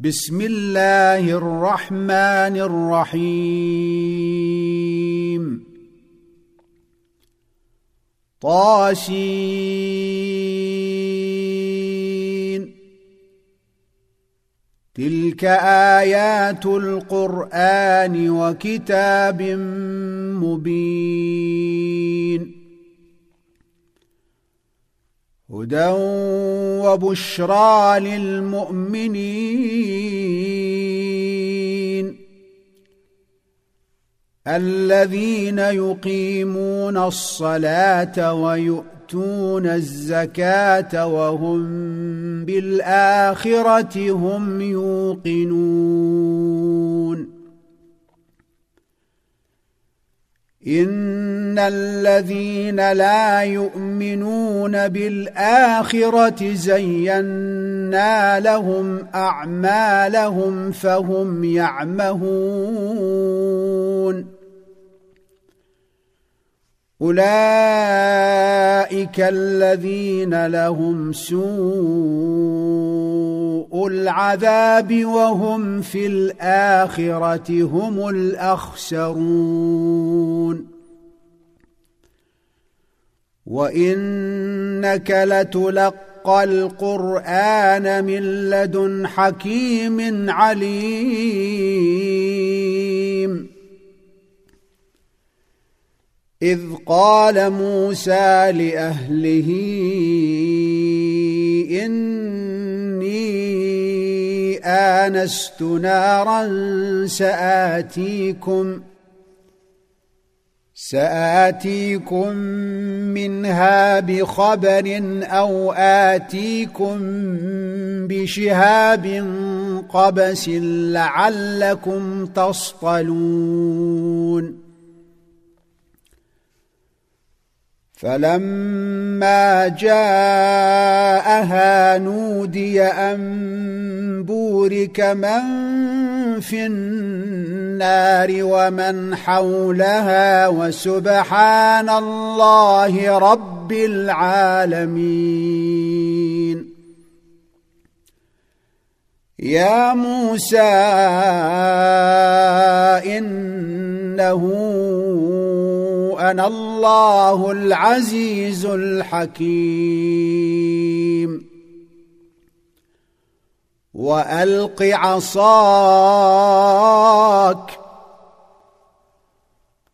بسم الله الرحمن الرحيم طاسين تلك ايات القران وكتاب مبين هدى وبشرى للمؤمنين. الذين يقيمون الصلاة ويؤتون الزكاة وهم بالآخرة هم يوقنون. إن الذين لا يؤمنون بالآخرة زينا لهم أعمالهم فهم يعمهون. أولئك الذين لهم سوء العذاب وهم في الآخرة هم الأخسرون. وإنك لتلقى القرآن من لدن حكيم عليم. إذ قال موسى لأهله إني آنست نارا سآتيكم سآتيكم منها بخبر أو آتيكم بشهاب قبس لعلكم تصطلون فلما جاءها نودي أن بورك من في النار ومن حولها وسبحان الله رب العالمين. يا موسى إنه أنا الله العزيز الحكيم. وألق عصاك.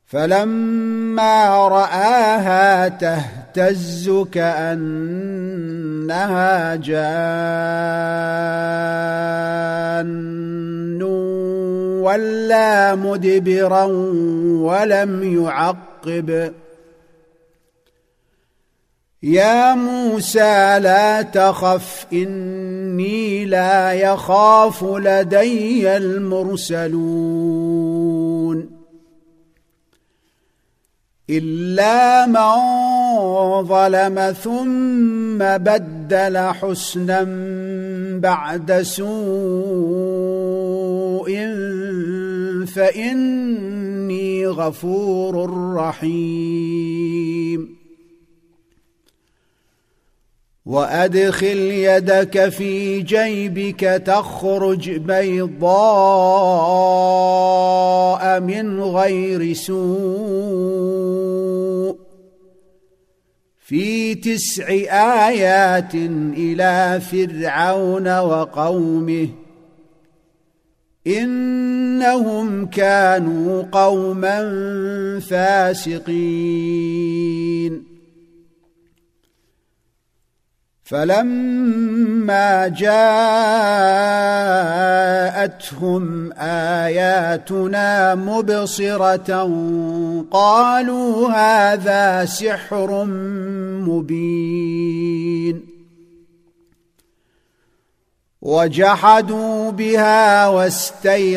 فلما رآها تهتز كأنها جان. ولا مدبرا ولم يعقب. يا موسى لا تخف اني لا يخاف لدي المرسلون. الا من ظلم ثم بدل حسنا بعد سوء فإني غفور رحيم. وأدخل يدك في جيبك تخرج بيضاء من غير سوء. في تسع آيات إلى فرعون وقومه إنهم كانوا قوما فاسقين. فلما جاءتهم آياتنا مبصرة قالوا هذا سحر مبين. وجحدوا بها واستيقنتها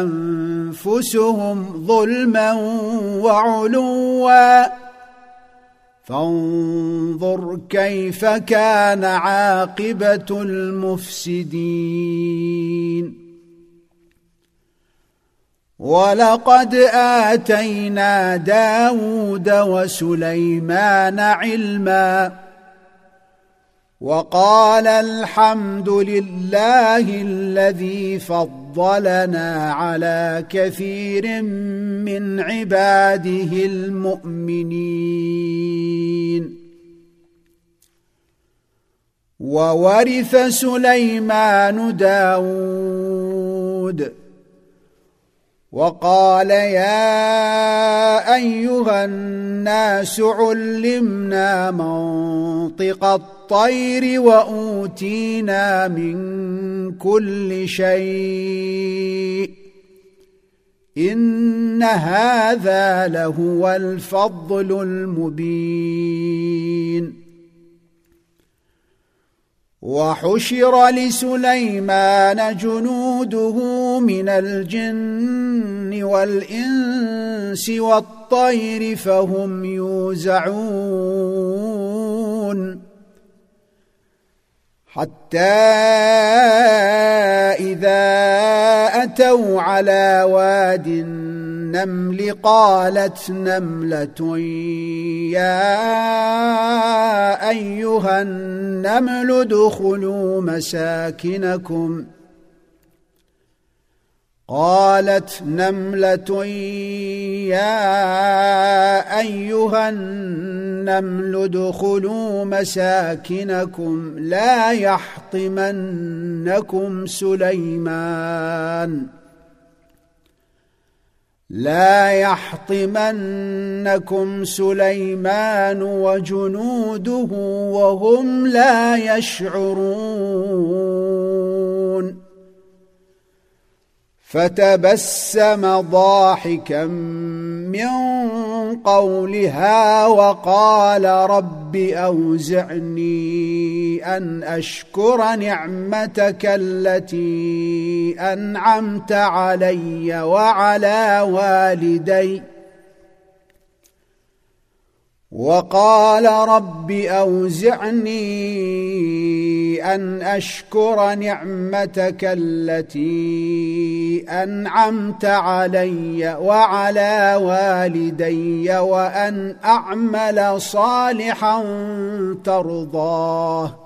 أنفسهم ظلما وعلوا. فانظر كيف كان عاقبة المفسدين. ولقد آتينا داود وسليمان علما وقال الحمد لله الذي فضلنا على كثير من عباده المؤمنين. وورث سليمان داود وقال يا أيها الناس علمنا منطق الطير وأوتينا من كل شيء إن هذا لهو الفضل المبين وحشر لسليمان جنوده من الجن والإنس والطير فهم يوزعون حتى إذا أتوا على واد النمل قالت نملة يا أيها النمل ادخلوا مساكنكم. قالت نملة يا أيها النمل ادخلوا مساكنكم لا يحطمنكم سليمان. لا يحطمنكم سليمان وجنوده وهم لا يشعرون فتبسم ضاحكا من قولها وقال رب أوزعني أن أشكر نعمتك التي أنعمت علي وعلى والدي وقال رب أوزعني أن أشكر نعمتك التي أنعمت علي وعلى والدي وأن أعمل صالحا ترضاه.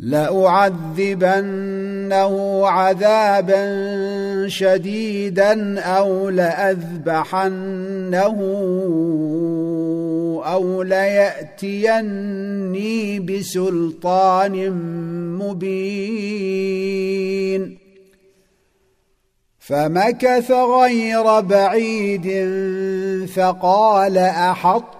لأعذبنه عذابا شديدا أو لأذبحنه أو ليأتيني بسلطان مبين. فمكث غير بعيد فقال أحط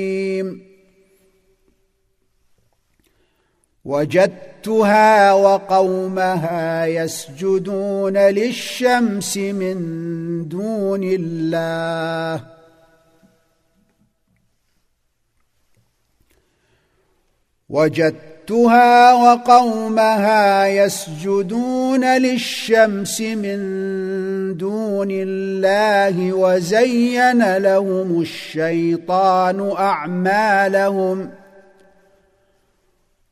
وجدتها وقومها يسجدون للشمس من دون الله. وجدتها وقومها يسجدون للشمس من دون الله وزين لهم الشيطان أعمالهم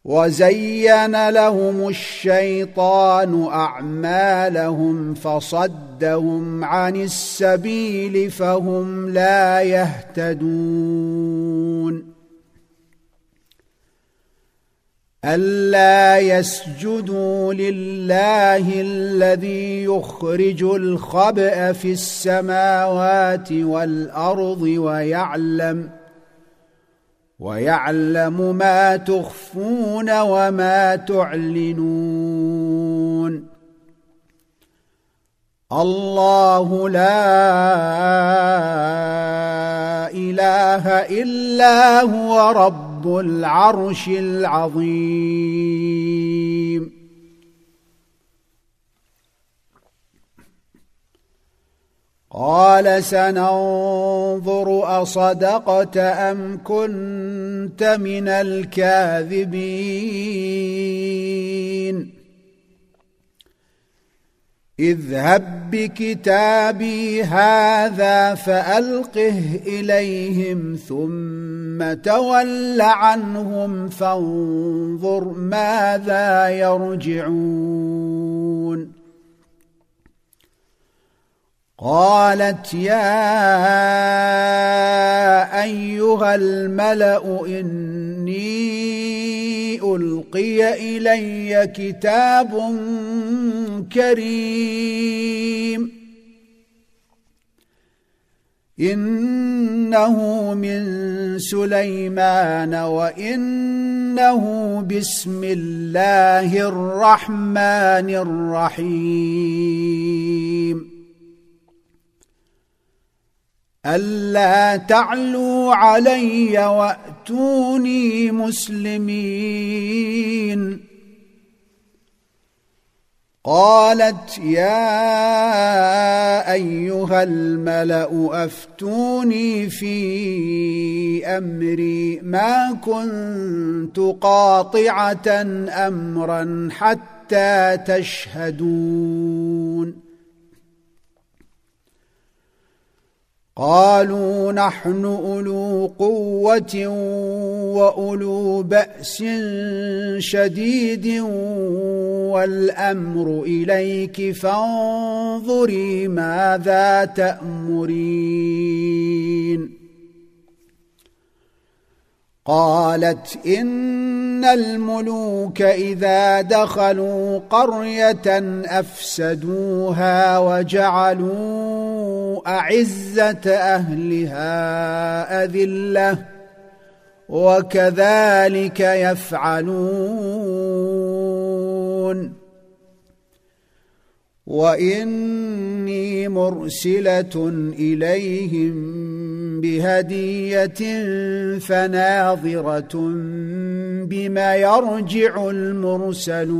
وزين لهم الشيطان أعمالهم فصدهم عن السبيل فهم لا يهتدون. ألا يسجدوا لله الذي يخرج الخبأ في السماوات والأرض ويعلم ويعلم ما تخفون وما تعلنون. الله لا إله إلا هو رب العرش العظيم. قال سننظر أصدقت أم كنت من الكاذبين اذهب بكتابي هذا فألقه إليهم ثم تول عنهم فانظر ماذا يرجعون قالت يا أيها الملأ إني ألقي إلي كتاب كريم. إنه من سليمان وإنه بسم الله الرحمن الرحيم. ألا تعلوا علي وأتوني مسلمين. قالت يا أيها الملأ أفتوني في أمري. ما كنت قاطعة امرا حتى تشهدون. قالوا نحن أولو قوة وأولو بأس شديد والأمر إليك فانظري ماذا تأمرين. قالت إن الملوك إذا دخلوا قرية أفسدوها وجعلوا أعزة أهلها أذلة وكذلك يفعلون. وإني مرسلة إليهم بهدية فناظرة بما يرجع المرسلون.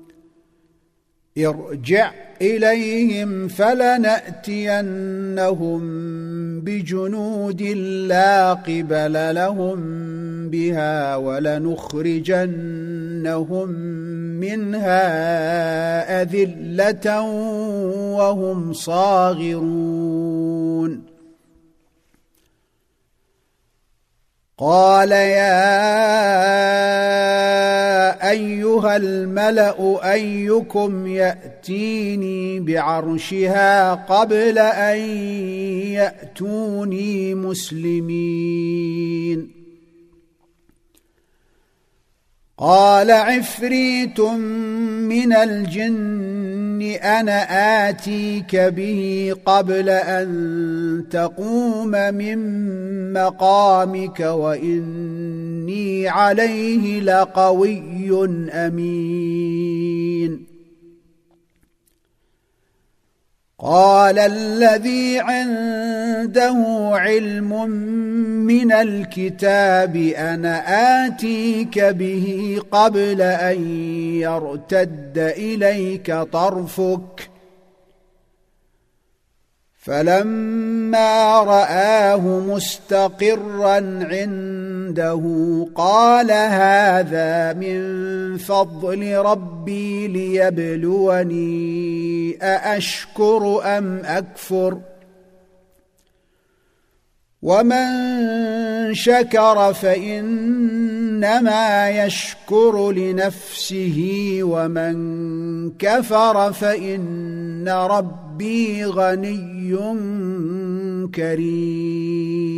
ارجع إليهم فلنأتينهم بجنود لا قبل لهم بها ولنخرجنهم منها أذلة وهم صاغرون قال يا أيها الملأ أيكم يأتيني بعرشها قبل أن يأتوني مسلمين. قال عفريت من الجن أنا آتيك به قبل أن تقوم من مقامك وإني عليه لقوي أمين. قال الذي عنده علم من الكتاب أنا آتيك به قبل أن يرتد إليك طرفك فلما رآه مستقرا عنده قال هذا من فضل ربي ليبلوني أأشكر أم أكفر؟ ومن شكر فإنما يشكر لنفسه ومن كفر فإن ربي غني كريم.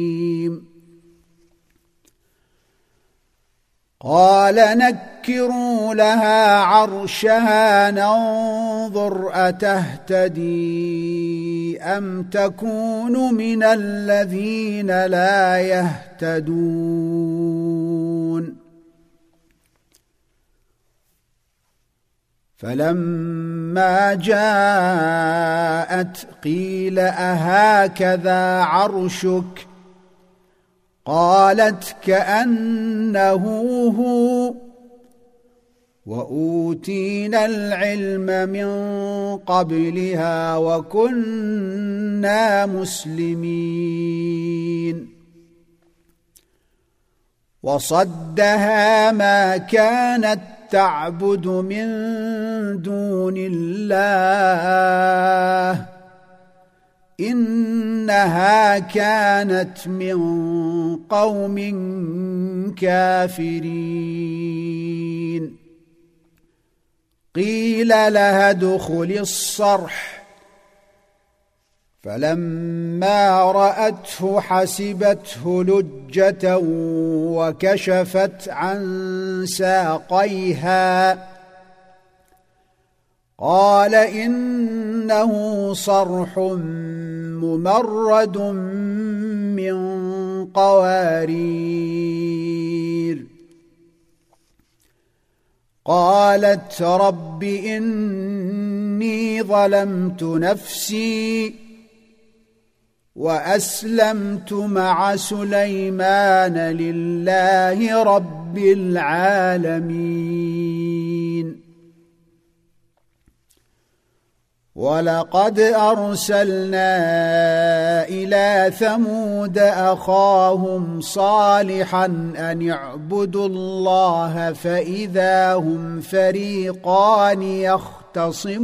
قال نكروا لها عرشها ننظر أتهتدي أم تكون من الذين لا يهتدون. فلما جاءت قيل أهكذا عرشك؟ قالت كأنه هو. وأوتينا العلم من قبلها وكنا مسلمين. وصدها ما كانت تعبد من دون الله. إنها كانت من قوم كافرين. قيل لها ادخل الصرح. فلما رأته حسبته لجة وكشفت عن ساقيها. قال إنه صرح ممرد من قوارير. قالت رب إني ظلمت نفسي وأسلمت مع سليمان لله رب العالمين. ولقد أرسلنا إلى ثمود أخاهم صالحا أن اعبدوا الله فإذا هم فريقان يختصمون.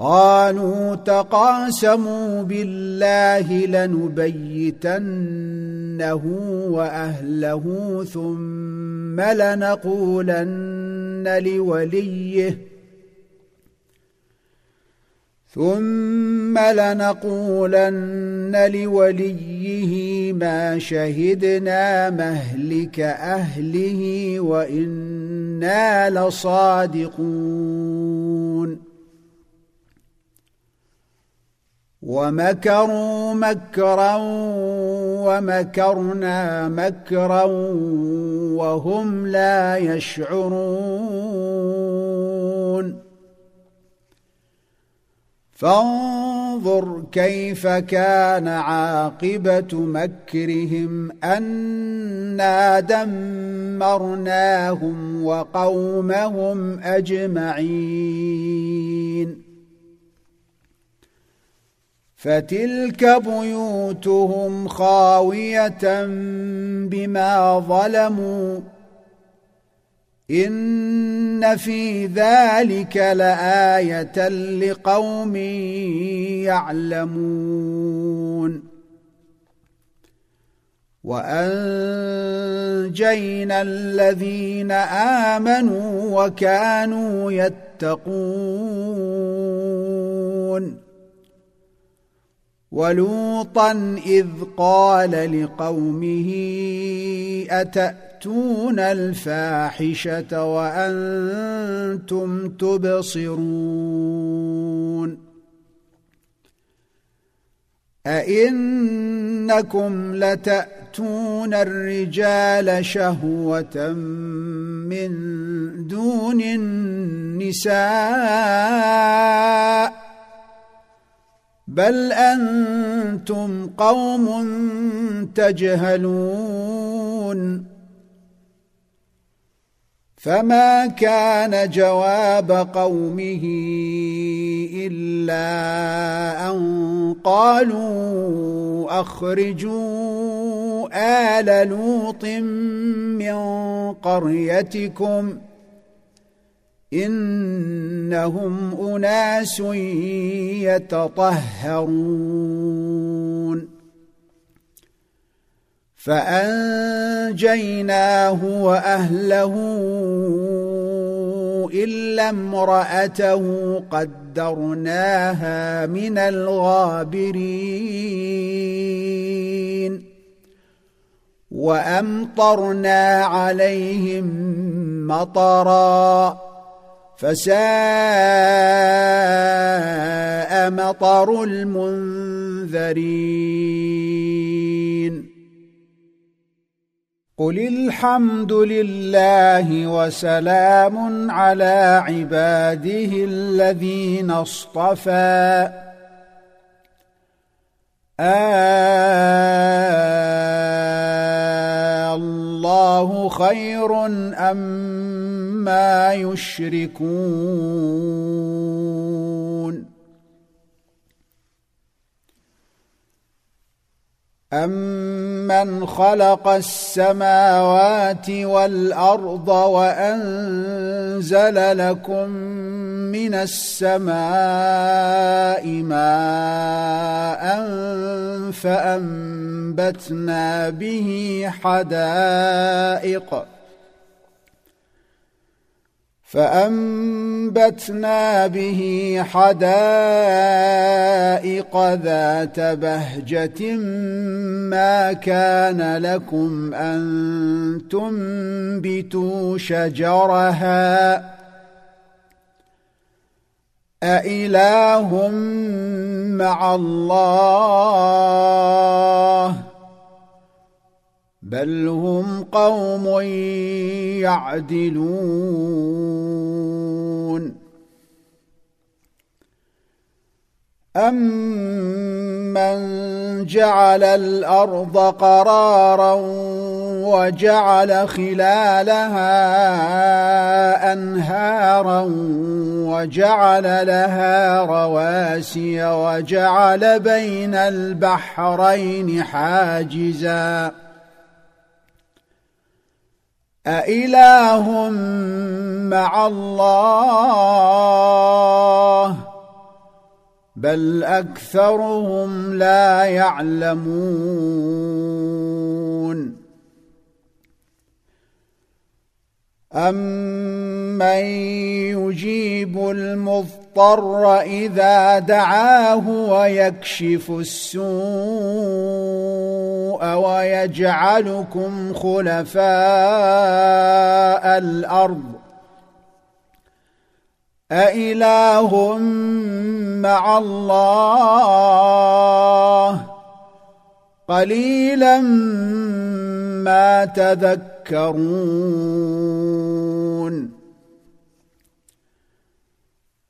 قالوا تقاسموا بالله لنبيتنه وأهله ثم لنقولن لوليه ثم لنقولن لوليه ما شهدنا مهلك أهله وإنا لصادقون ومكروا مكرا ومكرنا مكرا وهم لا يشعرون. فانظر كيف كان عاقبة مكرهم أنا دمرناهم وقومهم أجمعين. فتلك بيوتهم خاوية بما ظلموا. إن في ذلك لآية لقوم يعلمون. وأنجينا الذين آمنوا وكانوا يتقون. ولوطا إذ قال لقومه أتأتون الفاحشة وأنتم تبصرون؟ أئنكم لتأتون الرجال شهوة من دون النساء؟ بل أنتم قوم تجهلون. فما كان جواب قومه إلا أن قالوا أخرجوا آل لوط من قريتكم. إنهم أناس يتطهرون. فأنجيناه وأهله إلا امرأته قدرناها من الغابرين. وأمطرنا عليهم مطرا. فساء مطر المنذرين. قل الحمد لله وسلام على عباده الذين اصطفى. آه الله خير أم ما يشركون. امن خلق السماوات والأرض وأنزل لكم من السماء ماء فأنبتنا به حدائق فأنبتنا به حدائق ذات بهجة ما كان لكم أن تنبتوا شجرها. أإله مع الله؟ بل هم قوم يعدلون امن جعل الأرض قرارا وجعل خلالها انهارا وجعل لها رواسي وجعل بين البحرين حاجزا أإله مع الله بل أكثرهم لا يعلمون أمن يجيب المضطر إذا دعاه ويكشف السوء ويجعلكم خلفاء الأرض. أإله مع الله. قليلا ما تذكرون.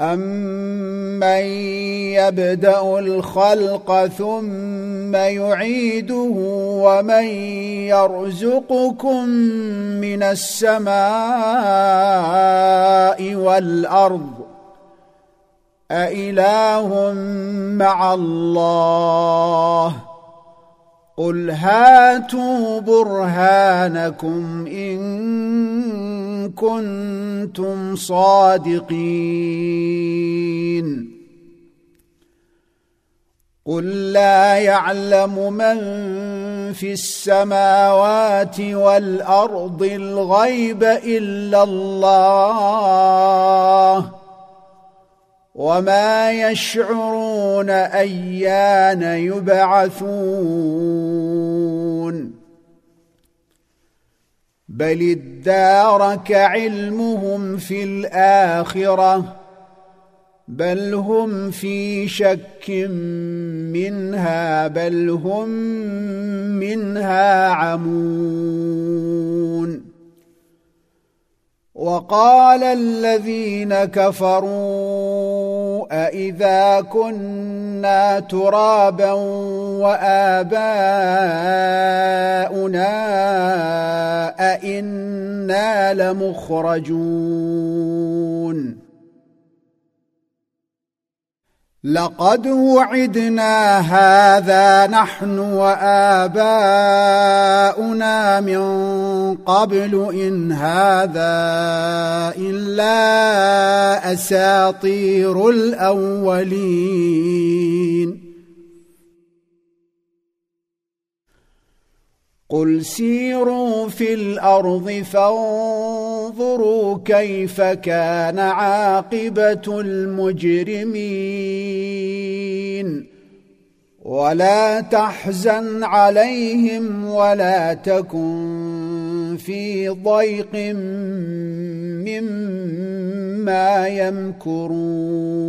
امن يبدا الخلق ثم يعيده ومن يرزقكم من السماء والارض أإله مع الله قل هاتوا برهانكم إن كنتم صادقين. قل لا يعلم من في السماوات والأرض الغيب إلا الله وما يشعرون أيان يبعثون. بل ادارك علمهم في الاخره بل هم في شك منها بل هم منها عمون وقال الذين كفروا أإذا كنا ترابا وآباؤنا أئنا لمخرجون لقد وعدنا هذا نحن واباؤنا من قبل ان هذا الا اساطير الاولين قل سيروا في الأرض فانظروا كيف كان عاقبه المجرمين ولا تحزن عليهم ولا تكن في ضيق مما يمكرون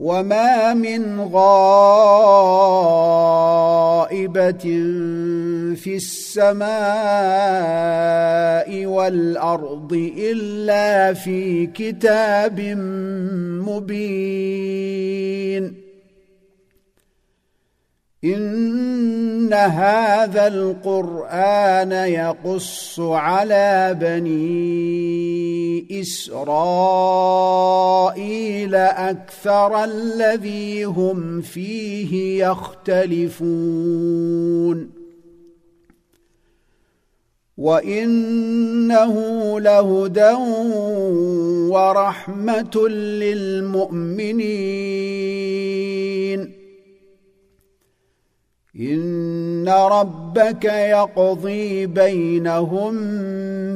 وما من غائبه في السماء والارض الا في كتاب مبين ان هذا القران يقص على بني اسرائيل أكثر الذي هم فيه يختلفون وانه لهدى ورحمه للمؤمنين ان ربك يقضي بينهم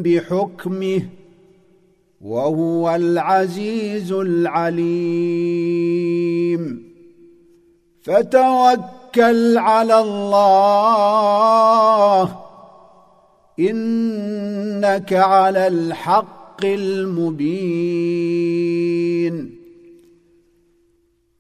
بحكمه وهو العزيز العليم فتوكل على الله انك على الحق المبين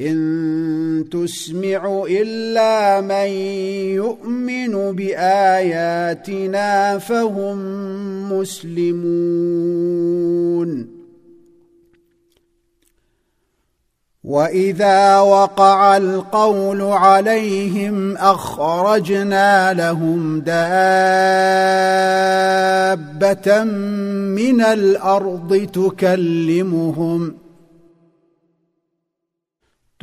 إن تسمع إلا من يؤمن بآياتنا فهم مسلمون. وإذا وقع القول عليهم أخرجنا لهم دابة من الأرض تكلمهم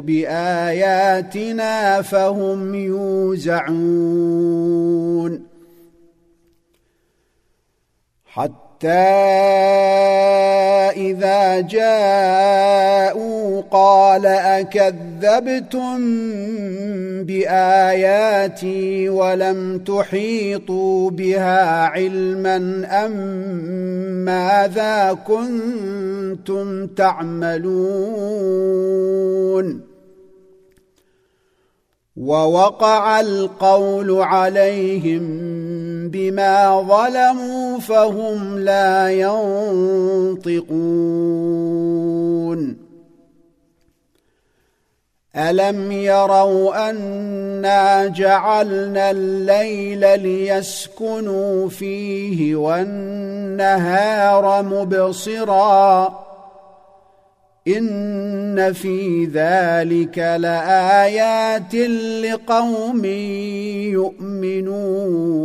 بآياتنا فهم يوزعون. حتى اذا جاءوا قال اكذبتم باياتي ولم تحيطوا بها علما ام ماذا كنتم تعملون ووقع القول عليهم بما ظلموا فهم لا ينطقون. ألم يروا أنا جعلنا الليل ليسكنوا فيه والنهار مبصرا إن في ذلك لآيات لقوم يؤمنون.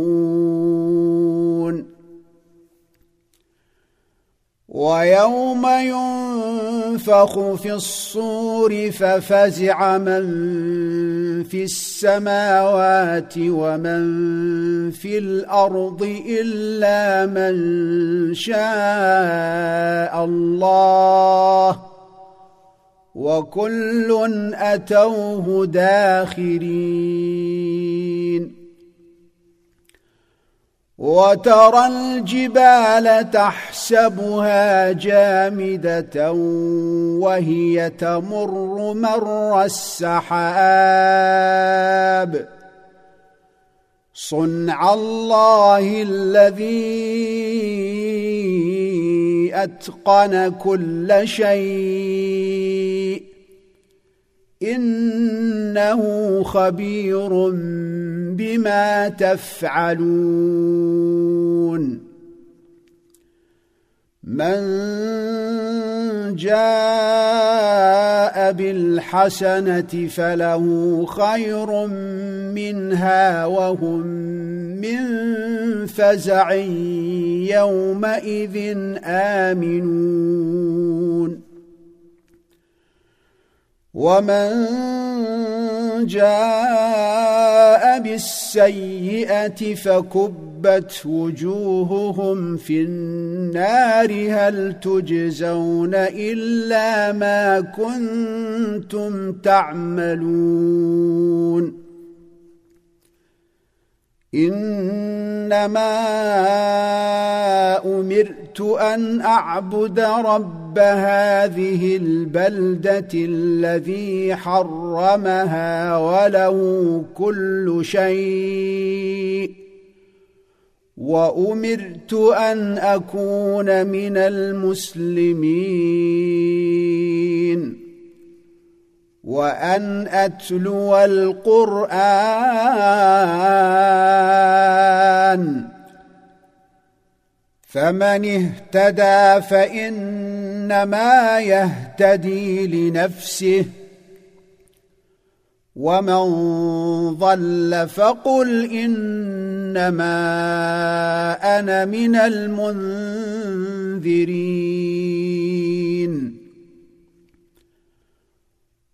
ويوم ينفخ في الصور ففزع من في السماوات ومن في الأرض إلا من شاء الله. وكل أتوه داخرين. وترى الجبال تحسبها جامدة وهي تمر مر السحاب. صنع الله الذي أتقن كل شيء. إنه خبير بما تفعلون. من جاء بالحسنة فله خير منها وهم من فزع يومئذ آمنون. ومن جاء بالسيئه فكبت وجوههم في النار هل تجزون الا ما كنتم تعملون إنما أمرت أن أعبد رب هذه البلدة الذي حرمها وله كل شيء. وأمرت أن أكون من المسلمين. وأن أتلو القرآن. فمن اهتدى فإنما يهتدي لنفسه. ومن ضل فقل إنما أنا من المنذرين.